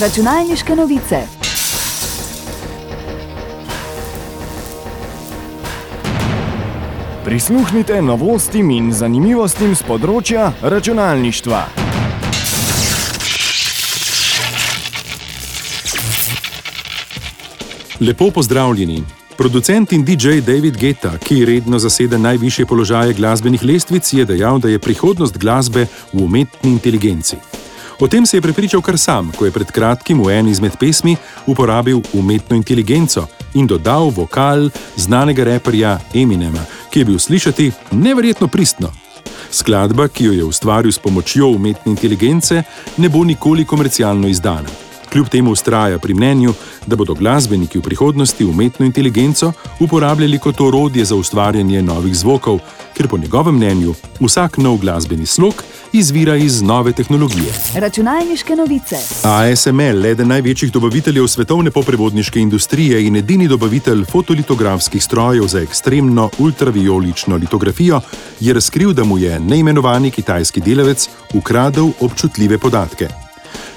Računalniške novice. Prisluhnite novostim in zanimivostim z področja računalništva. Lepo pozdravljeni. Producent in DJ David Geta, ki redno zasede najvišje položaje glasbenih lestvic, je dejal, da je prihodnost glasbe v umetni inteligenci. O tem se je prepričal kar sam, ko je pred kratkim v eni izmed pesmi uporabil umetno inteligenco in dodal vokal znanega reperja Eminema, ki je bil slišati neverjetno pristno. Skladba, ki jo je ustvaril s pomočjo umetne inteligence, ne bo nikoli komercialno izdana. Kljub temu ustraja pri mnenju, da bodo glasbeniki v prihodnosti umetno inteligenco uporabljali kot orodje za ustvarjanje novih zvokov, ker po njegovem mnenju vsak nov glasbeni slog izvira iz nove tehnologije. Računalniške novice. ASML, eden največjih dobaviteljev svetovne poprevodniške industrije in edini dobavitelj fotolitografskih strojev za ekstremno ultraviolično litografijo, je razkril, da mu je neimenovani kitajski delavec ukradel občutljive podatke.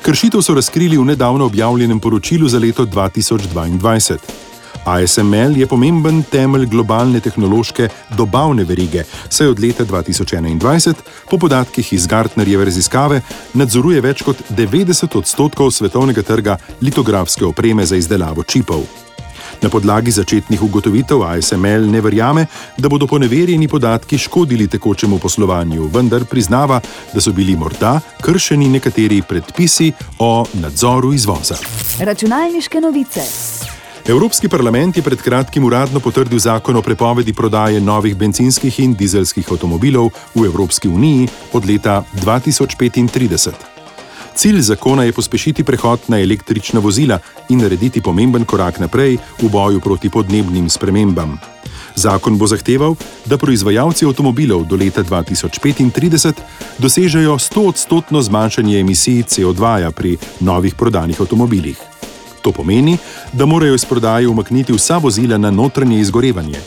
Kršitev so razkrili v nedavno objavljenem poročilu za leto 2022. ASML je pomemben temelj globalne tehnološke dobavne verige, saj od leta 2021, po podatkih iz Gartnerjeve raziskave, nadzoruje več kot 90 odstotkov svetovnega trga litografske opreme za izdelavo čipov. Na podlagi začetnih ugotovitev ASML ne verjame, da bodo poneverjeni podatki škodili tekočemu poslovanju, vendar priznava, da so bili morda kršeni nekateri predpisi o nadzoru izvoza. Računalniške novice. Evropski parlament je pred kratkim uradno potrdil zakon o prepovedi prodaje novih benzinskih in dizelskih avtomobilov v Evropski uniji od leta 2035. Cilj zakona je pospešiti prehod na električna vozila in narediti pomemben korak naprej v boju proti podnebnim spremembam. Zakon bo zahteval, da proizvajalci avtomobilov do leta 2035 dosežejo 100-odstotno zmanjšanje emisij CO2 pri novih prodanih avtomobilih. To pomeni, da morajo iz prodaje umakniti vsa vozila na notranje izgorevanje.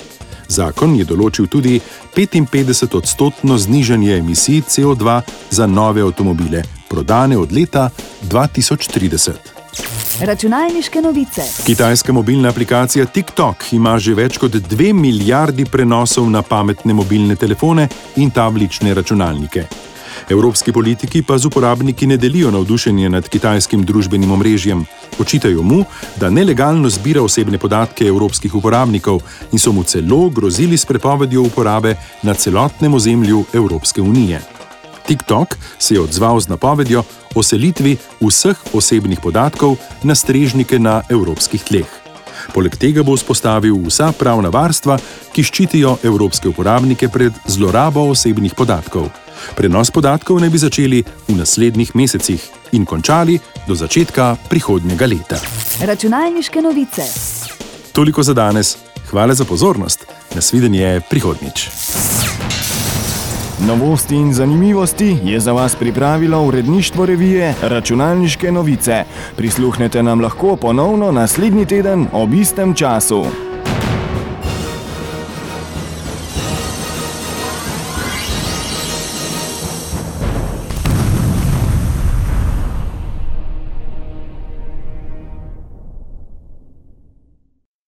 Zakon je določil tudi 55-odstotno znižanje emisij CO2 za nove avtomobile, prodane od leta 2030. Računalniške novice. Kitajska mobilna aplikacija TikTok ima že več kot 2 milijardi prenosov na pametne mobilne telefone in tablične računalnike. Evropski politiki pa z uporabniki ne delijo navdušenje nad kitajskim družbenim omrežjem. Očitajo mu, da nelegalno zbira osebne podatke evropskih uporabnikov in so mu celo grozili s prepovedjo uporabe na celotnem ozemlju Evropske unije. TikTok se je odzval z napovedjo o selitvi vseh osebnih podatkov na strežnike na evropskih tleh. Poleg tega bo vzpostavil vsa pravna varstva, ki ščitijo evropske uporabnike pred zlorabo osebnih podatkov. Prenos podatkov naj bi začeli v naslednjih mesecih in končali do začetka prihodnjega leta. Računalniške novice. Toliko za danes, hvala za pozornost, nasvidenje prihodnič. Novosti in zanimivosti je za vas pripravilo uredništvo revije Računalniške novice. Prisluhnete nam lahko ponovno naslednji teden ob istem času.